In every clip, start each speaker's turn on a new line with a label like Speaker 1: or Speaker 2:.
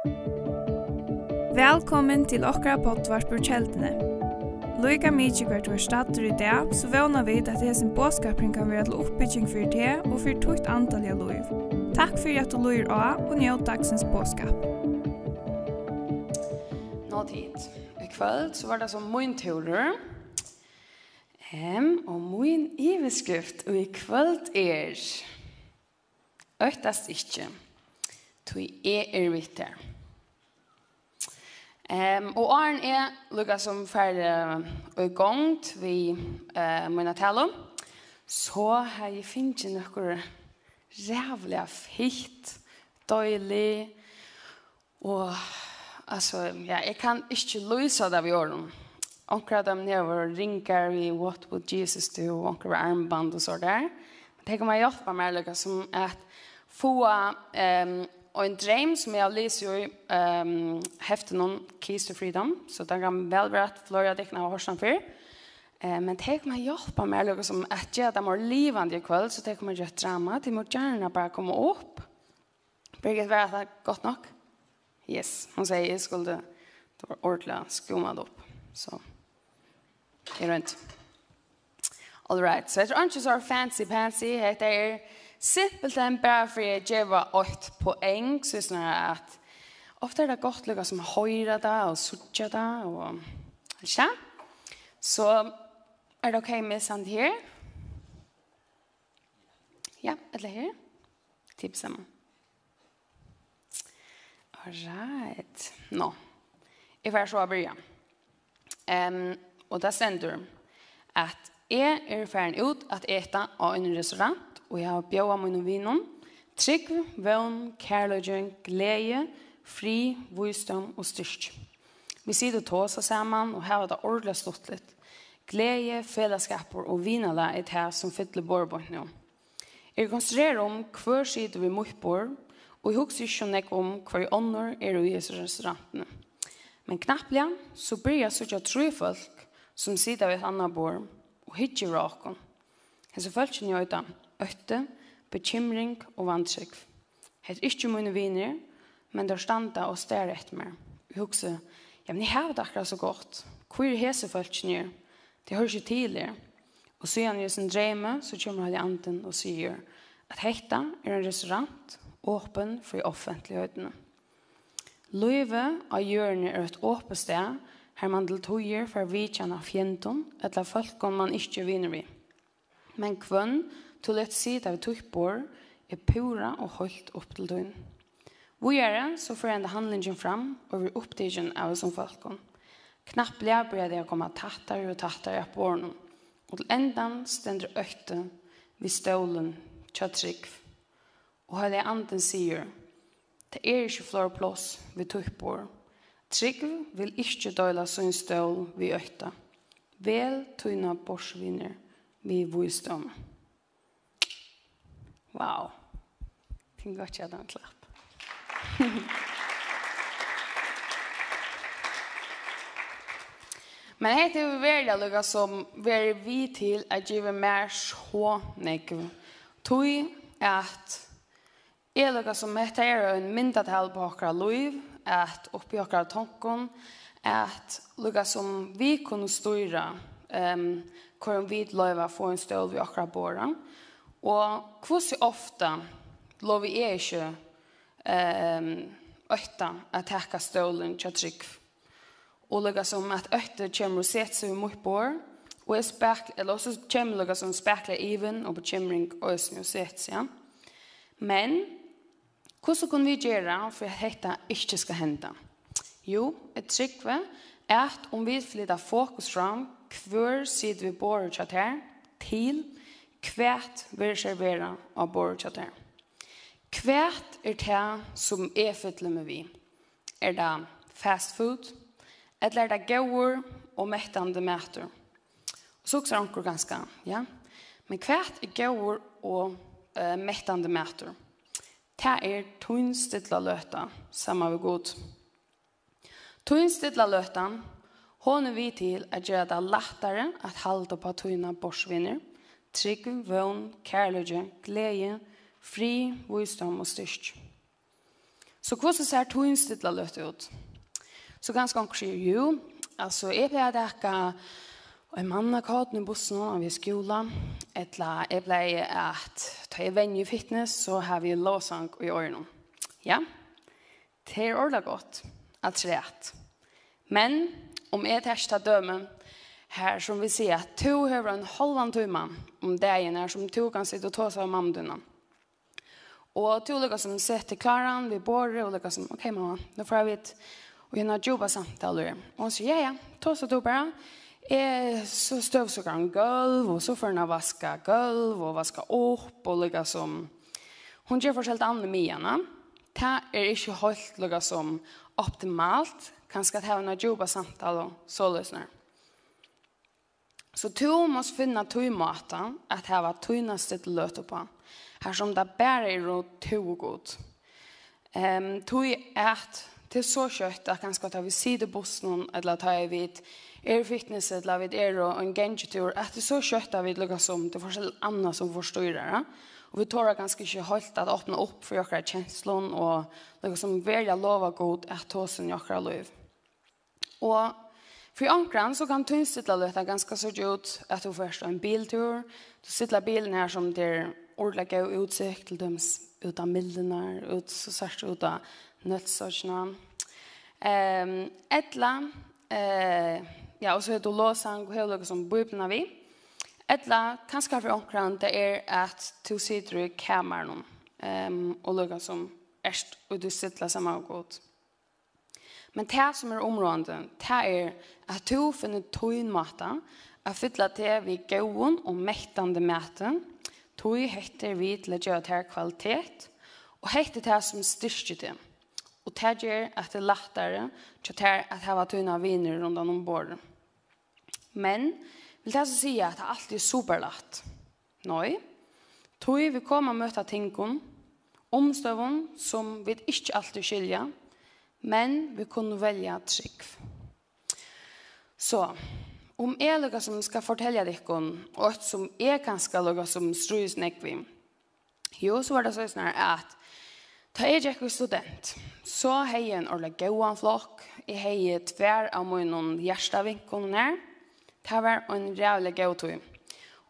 Speaker 1: Velkommen til okra pottvarpur kjeldene. Loika mykje hvert var stater i dag, så vana vi at hesen båskapring kan være til oppbygging for det og for tukt antall av loiv. Takk for at du loir av og njød dagsens båskap.
Speaker 2: Nå tid. I kvöld så var det som min turer. Um, og min iveskrift og i kvöld er... Øktast ikkje. Tui er er vitt Ehm um, och Arn är lukka som färd och gångt vi eh mina talo. Så har jag finns några jävla fitt dålig och alltså ja, jag kan inte lösa det vi gör dem. Onkra av dem nere var rinkar vi What Would Jesus Do och onkra armband och så där. Det kommer hjälpa mig lukka som att få ehm um, og en dream som jeg leser i um, heftet noen Keys to Freedom, så det kan vel være at Florida dekken av Horsland før. Eh, men det kan man hjelpe med, eller som at jeg de har livande i kveld, så det kan man gjøre drama, de må gjerne bare komme opp. Birgit, var det godt nok? Yes, hun sier jeg skulle det var ordentlig skummet opp. Så, jeg rundt. All right, så jeg tror ikke så fancy-pansy, heter jeg, simpelt enn bare for jeg gjør åt poeng, så snarare at ofte er det godt lukka som høyre det og sutja det og ikke? Så er det ok med sand her? Ja, eller her? Typ samma. All right. Nå. Jeg får så å begynne. Um, og da sender du at jeg er ferdig ut at eta av en restaurant og jeg har bjøret bjøa mine vinen, trygg, vøn, kærløgjen, glede, fri, vysdom og styrk. Vi sitter til oss sammen og har det ordentlig stått litt. Glede, fellesskaper og vinala er det her som fyller bårbånd nå. Jeg konstruerer om hver side vi må på, og jeg husker ikke nek om hver ånder er i disse restaurantene. Men knapplega så blir jeg sånn tre folk som sitter ved et annet bord og hittir råkken. Hesse følelsen gjør det øtte, bekymring og vantrykk. Het er ikke mine viner, men der standa og stær etter meg. Vi husker, ja, men jeg har det akkurat så godt. Hvor er hese folk nye? Det hører ikke tidligere. Og så gjerne i sin dreime, så kommer han i anden og sier at hekta er en restaurant, åpen for i offentligheten. Løyve av hjørne er et åpent sted, her man til togjer for vidtjene av fjenten, etter folk man ikke vinner vi. Men kvønn, til å si det vi tøyt på, er pura og holdt opp til døgn. Vi gjør det, så får enda handlingen fram, og vi oppdager av oss som folk. Knapp ble jeg det å komme tattere og tattere opp årene, og til endan stender økte vi stålen, kjøttrygg. Og hva det anden sier, det er ikke flere plass vi tøyt på. Trygg vil ikke døle sin stål vi økte. Vel tøyne borsvinner vi vistånd. Wow. Kan godt gjøre den klapp. Men helt er veldig lukka som veri vi til at give mer så nekv. Tui at er lukka som dette er en myndatel på okra liv, at oppi okra tankon, at lukka som vi kunne styra um, hvordan vi løyver få en støl vi okra båren. Og Og så ofte lov vi er ikke um, øtta at takka stålen til trygg. Og lukket som at øtta kommer og sett seg mot bor, og er spekler, eller også kommer lukket som spekler even og bekymring og øsne og sett seg. Ja. Men, hvordan kan vi gjøre for at dette ikke skal hende? Jo, et trygg er at om vi flytter fokus fram, hver sider vi bor og kjatt her, til, Kvært vil servera av bordet til. Kvært er det som er fytlet med vi. Er det fast food? Eller er det gauer og mettende mæter? Og så er det ganske, ja. Men kvært er gauer og uh, mettende mæter. Det er tunnstidla løta, samme vi god. Tunnstidla løta, hon er vi til at gjøre det lettere at halda på tunna borsvinner – trygg, vøn, kærløyge, glede, fri, visdom og styrk. Så hvordan ser toinstidla løtt ut? Så ganske omkring sier jo, altså jeg pleier det ikke en mann har kalt i bussen og vi er skola, etla jeg pleier at ta i venue fitness, så har vi låsang i årene. Ja, det er ordentlig godt, alt rett. Men om jeg tar døme, här som vi ser att to har en halvan timme om dagen här som to kan sitta och ta sig av mamma. Och du olika som sätter klaran vid bordet och olika som, okej okay, mamma, nu får jag vet. Och jag har jobbat samtaler. Och hon säger, ja ja, ta sig då bara. Eh, så stövsugar hon golv och så får vaska golv och vaska upp och olika som. Hon gör förstås helt andra. Det är inte helt lika som optimalt. Kanske att ha en jobba samtal och så lösningar. Så to måste finna tog mata att hava togna sitt löt på. Här som det bara är ro to god. Um, tog är det till så kött att ganska ta vid sidobossen eller ta vi vid er fitness eller vid er och en gengetur att det så kött att vi lukar som det forskjell annat som förstår det. Och vi tar ganska inte hållt att öppna upp för jokra känslor och det som välja lova god att ta sin jokra liv. Och För ankran så kan tynstilla låta ganska så ut att du först en biltur. Du sitter bilen här som det ordliga och utsikt till dems utan mildenar, ut så särskilt utan nötsorgsna. Ehm, etla, eh, ja, och så är det låsang och hela som bubblorna vi. Etla, kanske för ankran, det är att du sitter i kameran. Ehm, och låga som erst och du sitter samma och gott. Men det som er området, det er at du finner tøyen måte, at fylla til vi gåen og mektande maten, tøy heter vi til å gjøre til kvalitet, og heter det som styrker det. Og det gjør at det er lettere til det at det var tøyene viner rundt om bordet. Men, vil det si at det alltid er superlagt? Nei, tøy vi kommer og møte tingene, omstøvene som vi ikke alltid skiljer, Men vi kunne välja trygg. Så, om jeg noe som skal fortelle dere, og et som er kan noe som strøys nekvi, jo, så var det sånn at Da jeg gikk student, så har jeg en ordentlig gauan flokk, jeg har jeg tver av munnen hjertevinkene her, det var en rævlig gautøy.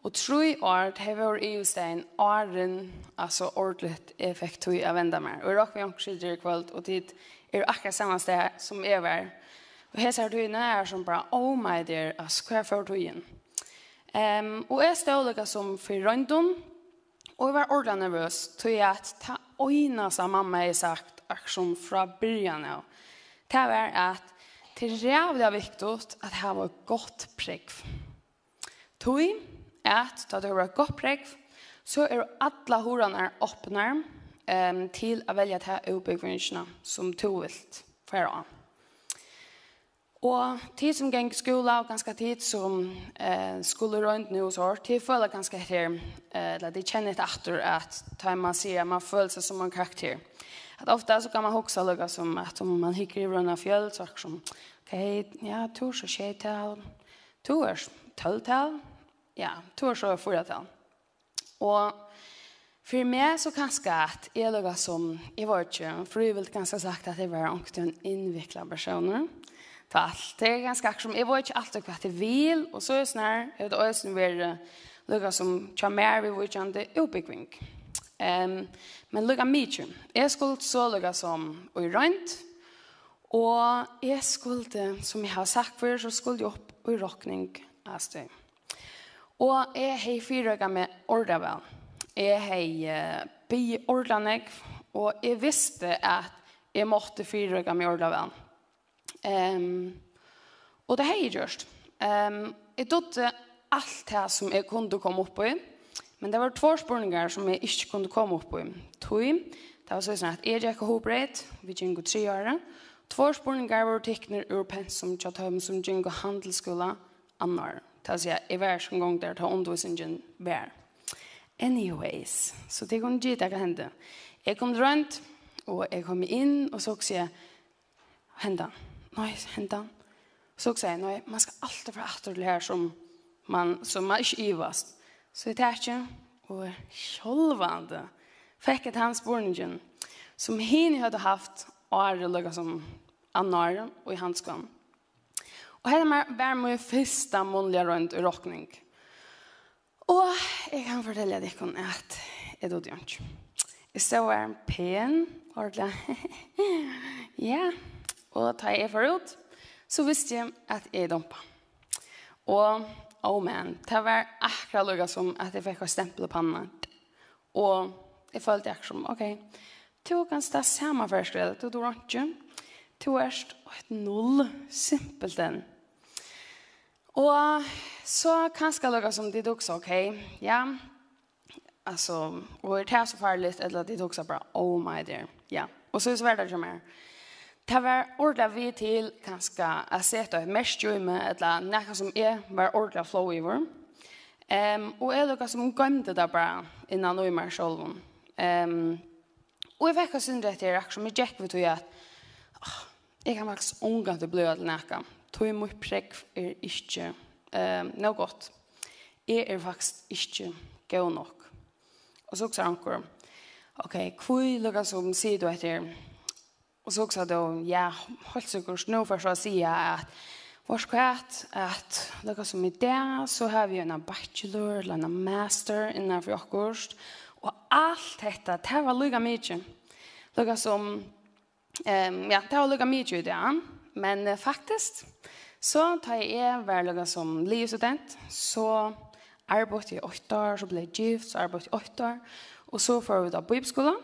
Speaker 2: Og troi år, det var i just en åren, altså ordentlig effekt tøy av enda mer. Og jeg råk vi omkring kveld, og tid er akkurat samme sted som jeg var. Og her ser du inn er som bare, oh my dear, ass, hva er for togjen? Um, og jeg stod lukket som for røyndom, og jeg var ordentlig nervøs, tog jeg at ta øyne som mamma har sagt, akkurat fra byen av. Det var at det er rævlig viktig at det var godt prekv. Tog at da det var godt prekv, så er alle horene åpne, um, til å velge til utbyggingene som to vilt for å. Og tid som gikk skola og ganske tid som eh, skulle rundt nå hos år, tid føler ganske her, eh, eller de kjenner etter etter at tar man sier at man føler seg som en karakter. At ofte så kan man huske noe som at om man hikker i rundt av fjøl, så er det som, ok, ja, to er så tjej til, to er tølv til, ja, to er så er fyra til. Og För mig så kanske att jag låg som i vårt kön. För jag vill ganska sagt att jag var en invecklad person. Ta allt. Det är ganska som jag vet inte alltid kvart jag vill. Och så är det snär. Jag vet också nu är det som tar med vid vårt kön. Det är uppbyggning. Um, men lukka mykje. Jeg skulle så lukka som i røynt. Og jeg skulle, som jeg har sagt før, så skulle jeg opp i råkning av støy. Og jeg har fyrrøyga med ordavel. Jeg har by ordene, og jeg visste at jeg måtte fyrrøyga med ordene. Um, og det har jeg gjort. Um, jeg trodde alt det som jeg kunne komme opp i, men det var två spørninger som jeg ikke kunne komme opp i. Tøy, det var sånn at jeg gikk og hobreit, vi gikk tre år. Två spørninger var tekner ur pensum til at som gikk og handelsskola annar. Det vil si at jeg var som gang der til undervisningen var anyways. Så det kom gitt det kan hende. Jeg kom rundt, og jeg kom inn, og så sier jeg, henda, nei, henda. Så sier jeg, nei, man skal alltid være etter det her som man, som man ikke ivast. Så jeg tar ikke, og kjølvande, fikk et hans borningen, som henne hadde haft, og er det som annar, og i hanskene. Og her var min første månedlige rundt i råkning. Og Og jeg kan fortelle dere at jeg døde jo ikke. Jeg så er en pen, ordentlig. ja, og da jeg var ut, så visste jeg at jeg dumpa. Og, oh man, det var akkurat lukket som at jeg fikk å på panna. Og jeg følte jeg som, ok, to kan stå samme førskredet, du dør ikke. To er et null, simpelthen. Och så kanske några som det också okej. Ja. Alltså, och det här så farligt eller det också bara oh my dear. Ja. Och så är det svårt att mer. Det var ordet vi till kanske att sätta ett mästjöme eller något som är var ordet flow över. Ehm um, och är något som gömde det bara innan nu i mig själv. Ehm och jag fick det synd rätt i reaktion med Jack vet du att jag kan faktiskt unga det blev att näka tog mot prekk er ikke eh, noe godt. Jeg er faktisk ikke god nok. Og så sa han, ok, hvor lukker som sier du etter? Og så sa han, ja, holdt seg kurs nå for så sier at Vår kvart at lukka som i det, så har vi en bachelor eller en master innenfor okkurst og alt dette, det var lukka mye. lukka som um, ja, det var lukka mye i dag Men uh, faktisk, så tar jeg hverdagen som livstudent, så arbeidde jeg åtte år, så ble jeg gift, så arbeidde jeg åtte år, og så får vi da bibelskolen,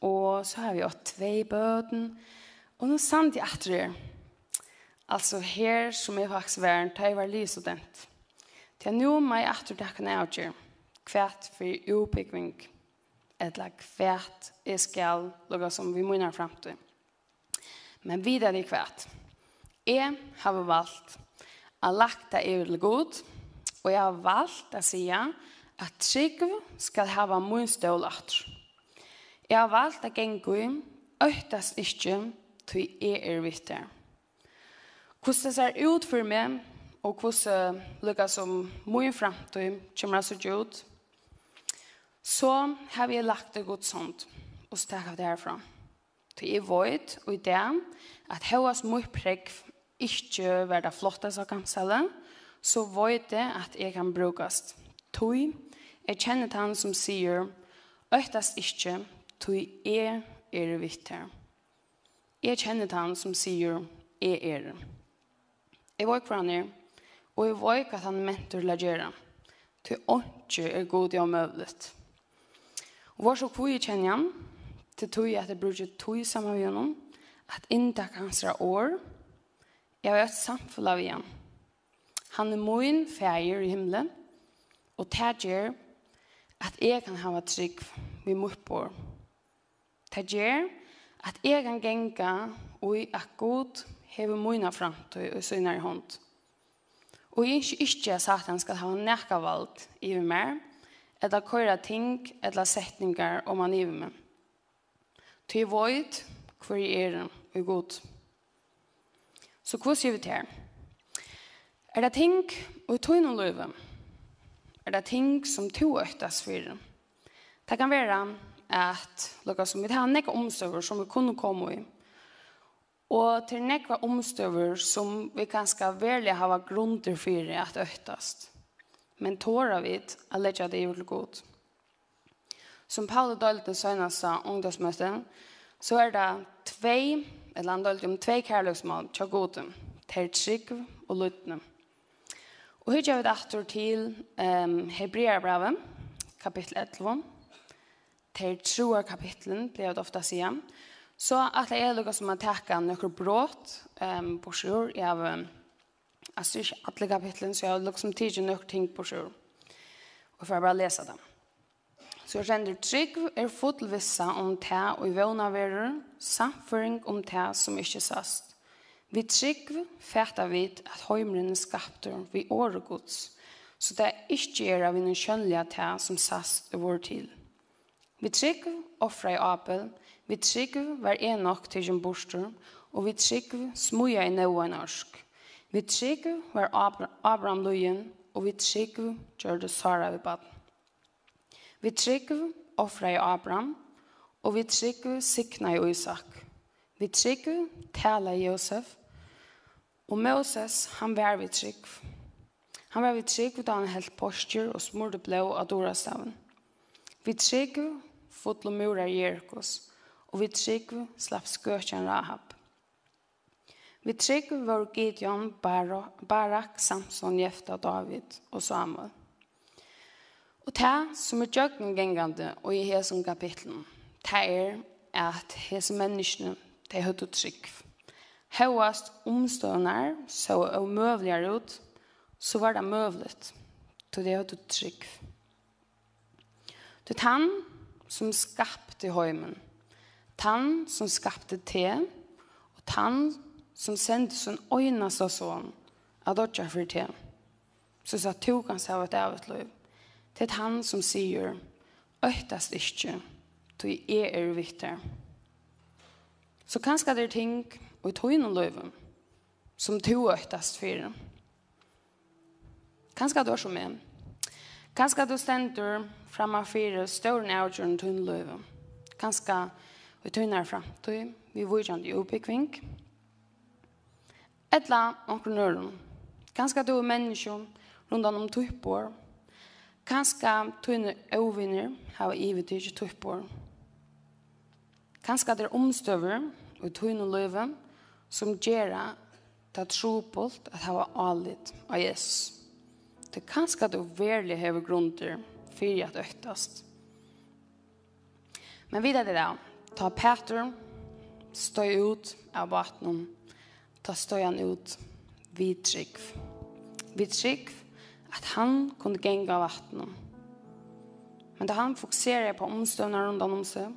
Speaker 2: og så har vi åtte tvei bøten, og nå samt jeg etter det. Altså her som jeg faktisk var, tar jeg var livstudent. Til nå må jeg etter det kan jeg avgjøre, kvært for utbygging, eller kvært jeg skal lukke som vi munner frem til. Men videre i kvart. Jeg har valgt å lagt er i god. og jeg har valgt å si at trygg skal ha min stålat. Jeg har valgt å gjenge i öktast inte till er er vitter. Hvordan det ser ut for meg, og hvordan det lukker som min fremtid kommer så ut, så har vi lagt det godt sånt, og så tar jeg det herfra. Musikk Til jeg vet, og i det, at høres mye pregg ikke være det flotteste av gamsele, så vet jeg at jeg kan brukes. Tøy, jeg kjenner han som sier, øktast ikke, tøy er er vitt her. Jeg kjenner han som sier, jeg er. Jeg vet hva han er, og jeg vet at han mentor la gjøre. Tøy ikke er god i omøvlet. Og hva så hvor jeg kjenner han, til tog at jeg bruker tog sammen med honom, at inntak hans år, jeg har et samfunn av igjen. Han er min feir i himmelen, og det gjør at jeg kan hava trygg med mot på. Det gjør at jeg kan genga og at god hever mina framtøy og synar i hånd. Og jeg ønsker ikke at Satan skal ha nekka vald i meg, eller køyra ting eller setningar om han i meg. Til void, hvor er og god. Så hva sier vi til her? Er det ting og tog noen løyve? Er det ting som to øktes for? Det kan være at noe som vi har nekka omstøver som vi kunne komme i. Og til nekka omstøver som vi ganske veldig har grunner for at øktes. Men tåra vi å legge det i godt. Som Paul dølte den søgneste ungdomsmøsten, så er det tvei, eller han dølte om tvei kærløksmål, tja goden, ter trygg og lytne. Og hør gjør vi det til um, Hebreabrevet, kapittel 11, ter troa kapitlen, blir det ofte sier, så at det er noe som har takket noen brått, um, på sjur, jeg har um, Altså ikke alle kapitlen, så jeg har liksom tidlig noen ting på sjur. Og får bare lese dem. Så render trygg er fotelvissa om det og i vågna verur, samføring om det som ikke sast. Vi trygg fæta vid at høymren er skaptur vi åregods, så det er ikke er av en kjønnelige det som sast i vår tid. Vi trygg offra i apel, vi trygg var en nok til sin borster, og vi trygg smuja i nøyene norsk. Vi trygg var Abraham løyen, og vi trygg gjør det Sara ved baden. Vi trygg offra i Abraham, og vi trygg sikna i Isak. Vi trygg tala i Josef, og Moses, han var vi trygg. Han var vi trygg da han helt postur og smurde blå av dorastaven. Vi trygg fotlo murar Jerikos, og vi trygg slapp skøtjen Rahab. Vi trygg var Gideon, Barak, Samson, Jefta, David og Samuel. Og det som er gjøkengengende og i hesen kapitlen, det er at hese menneskene, de har trygg. Høyast omstående så er møveligere ut, så var det møvlet. Så det har trygg. Det er han som skapte høymen, han som skapte te, og han som sendte sin øyne så sånn, at det ikke er for te. Så sa to kan se av et av et liv. Det er han som sier, «Øytast ikke, tog jeg er viktig. Så kanskje det er ting, og tog noen løven, som to øktast for. Kanskje du er som en. Kanskje du stender fremme for større avgjørende tog løven. Kanskje vi tog nær fremtid, vi vurgjende i oppbyggving. Etla omkring nøren. Kanskje du er menneske rundt om tog på, Kanska tunne ovinner hava ivetyrkje tuppor. Kanska det er omstøver og tunne løve som gjerra ta trupult at hava alit av Jesus. Det kanska du verlig hever grunder fyrir at øktast. Men vidar det da, ta Peter, støy ut av vatnen, ta støyan ut, vidtrykv. Vidtrykv at han kunde gänga vattnet. Men da han fokuserer på omståndarna rundt om seg,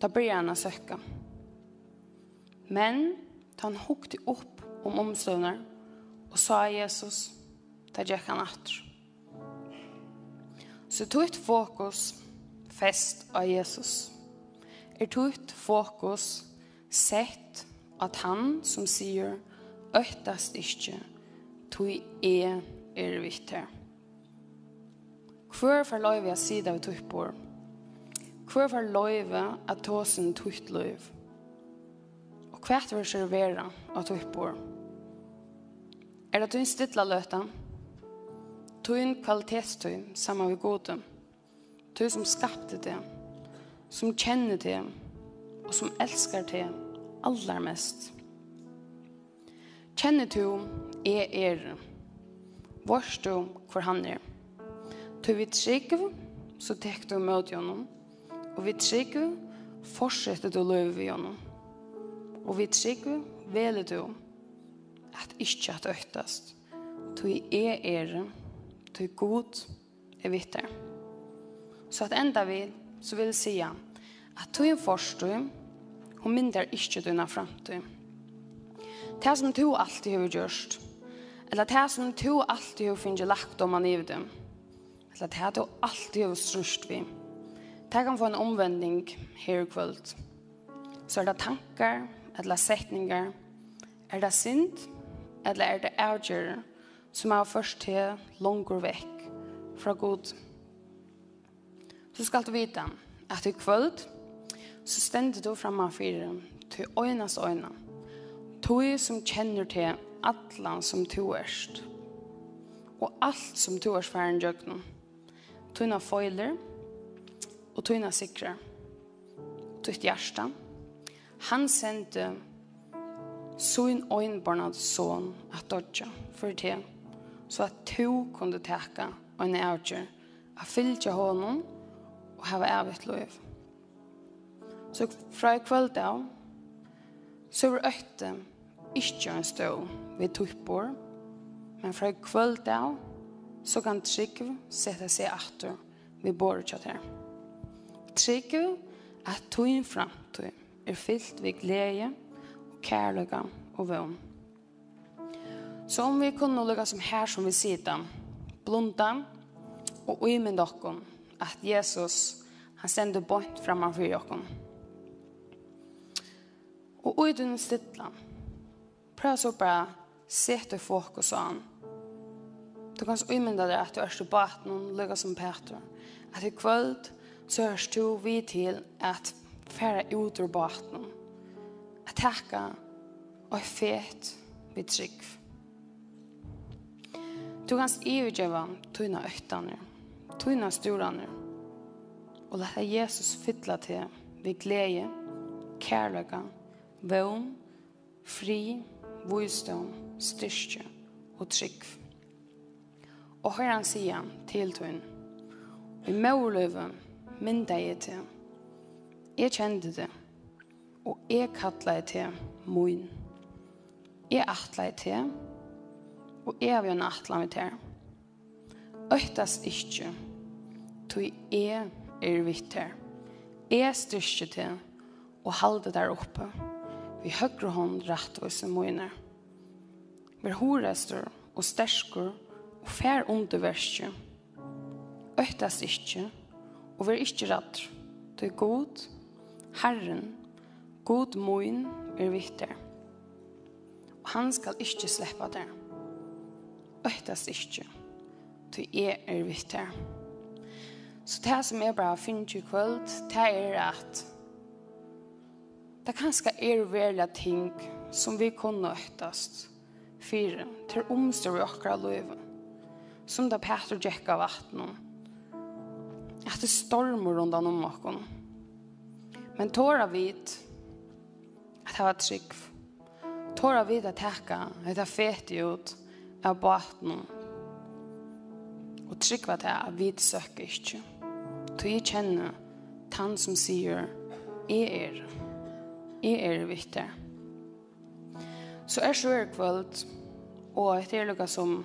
Speaker 2: da blir han söka. Men da han hukte upp om omståndarna og sa Jesus, da gikk han efter. Så tog fokus fest av Jesus. Er tog fokus sett at han som sier, øktast inte tog är er det viktig. Hvor får løyve jeg sida vi tog på? Hvor får løyve at tåsen tog løyve? Og hva er det servera av tog på? Er det du stilla løta? en kvalitetstøy sammen med gode. Tøy som skapte det, som kjenner det, og som elskar det aller mest. Kjenner du, er er det. Vårst du hvor han er. Tøy vi trygg, så tek du møt gjennom. Og vi trygg, fortsetter du løy vi gjennom. Og vi trygg, veler du at ikke at øktast. Tøy er er, tøy god er vitter. Så at enda vi, så vil jeg si at tøy forstå, hun mindre ikke dina framtid. Det som du alltid har gjort, eller det som to alltid har finnet lagt om man i dem. eller det du alltid har strust vi, det kan få en omvending her i kvöld. Så er det tankar, eller setningar, er det synd, eller er det avgjør, som er først til langer vekk fra god. Så skal du vite at i kvöld, så stender du fremme av fire til øynes øyne, tog som kjenner til allan som to erst. Og alt som to erst færen djøgnen. Tøyna foiler og tøyna sikre. Tøyt hjärsta. Han sendte sin øynbarnad son at dodja for det, så at to kunde teka og en avgjør at fylltja honom og hava evigt lov. Så fra kvöld av så var øyte ikke en stå ved tøypår, men fra kvöld av så kan trygg sette seg atter ved båret til det. Trygg at tog tøyen framtøy er fyllt ved glede og kærlighet og vøn. Så om vi kunne lukke som her som vi sitter, blunda og uimynda dere at Jesus han sender bort fremme for dere. Og uidun stilla, prøv så bare sette fokus an. Du kan så umynda deg at du er til baten lukka som Peter. At i kvöld så er du vi til at færa ut ur baten. At takka og fet vi trygg. Du kan ivergjeva tøyna øktane, tøyna storane, og leta Jesus fytla til vi glede, kærløyga, vøvn, fri, visdom, styrke og trygg. Og hør han sier til tøyen, i måløven mynda jeg til. Jeg kjente det, og jeg kattla jeg til moin. Jeg atla jeg til, og jeg vil atla meg til. Øktast ikke, tog jeg er vitt her. Jeg styrke til, og halde der oppe vi høyre hånd rettvise møyner. Vær horester og stersker og fær underverske. Øktast ikkje og vær ikkje rett. Du er god, Herren, god moin er vittig. Og han skal ikkje sleppa deg. Øktast ikkje. Du er er vittig. Så det som jeg bare finner i kvöld, det er at Det kanskje er veldig ting som vi kunne øktast fire til omstår vi akkurat løyve. Som da Peter gikk av vattnet. At det stormer rundt om oss. Men tåra vid at det var trygg. Tåra vid at teka at det fete ut av vattnet og trygg var det at vi søker ikke. Så jeg kjenner han som sier jeg er. det Jeg er viktig. Så er så er kvöld, og et er lukka som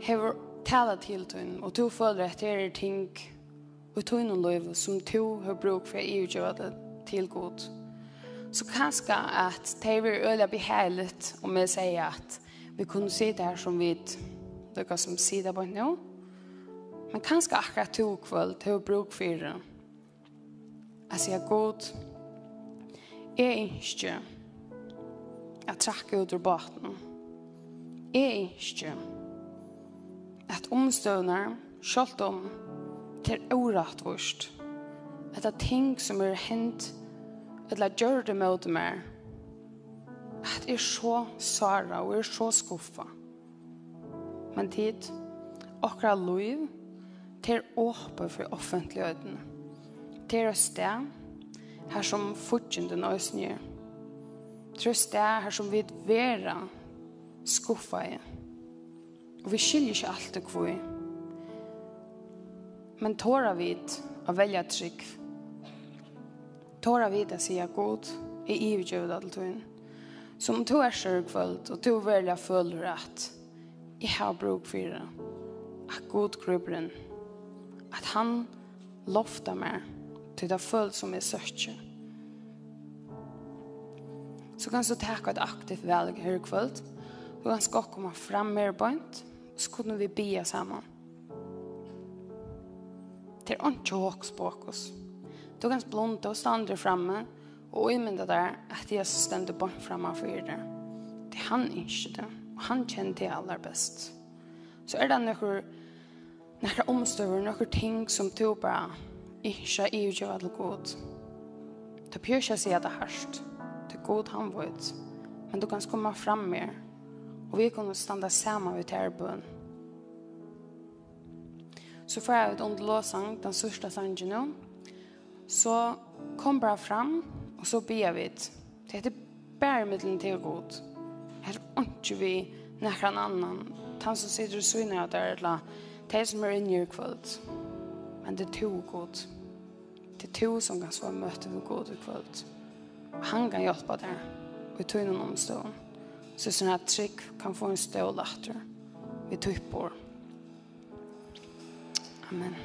Speaker 2: hever tala til tun, og to føler at det er ting og tun og løyve som to har bruk for i utgjøva det til god. Så kanskje at det er øyla beheiligt om jeg sier at vi kunne si det her som vi lukka som sier det på nå, men kanskje akkurat to kvöld, to bruk for det. Altså jeg god, Jeg ikke at trakke ut ur baten. Jeg ikke at omstøvner, selv om det er året vårt, at det er ting som er hent, eller gjør det med meg, at jeg er så sara og er så skuffa. Men tid, akkurat lov, til åpen for offentligheten. Til å sted, her som fortjende nøysen gjør. Trøst det her som vi vera skuffa i. Og vi skiljer ikke alt det kvøy. Men tåra vid å velja trygg. Tåra vid å sige god i ivgjøvda alt tøyen. Som to er sørgfølt og to velja føler at jeg har bruk for det. At god grubren. At han lofta meg til det følt som är söker. Så kan du ta ett aktivt valg her i kveld. Du han ska komma fram mer bänt. Så kunne vi be samman. Det är inte håkspåkos. Du kan blunda och standa framme. Og jeg mynda der at Jesus stender bort framme for det. Det han ikke det. Og han kjenner det aller best. Så er det noen, noen omstøver, noen ting som du bare ikke er jo gjør til god. Du bør ikke si at det er hørst. Det er god han vet. Men du kan komme fram mer. Og vi kan stande sammen ved terbøen. Så får jeg ut under låsang, den sørste sangen nå. Så kom bare fram, og så ber vi ut. Det heter bare middelen til god. Helt ikke vi nærkere en annan. Han som sitter og syner at det er et eller annet. Det som er inne i kveld. Men det er to god. Det er to som kan svara møte med god og kvöld. Og Han kan hjelpe deg og tog noen omstånd. Så sånn at trygg kan få en stål etter. Vi tog på. Amen.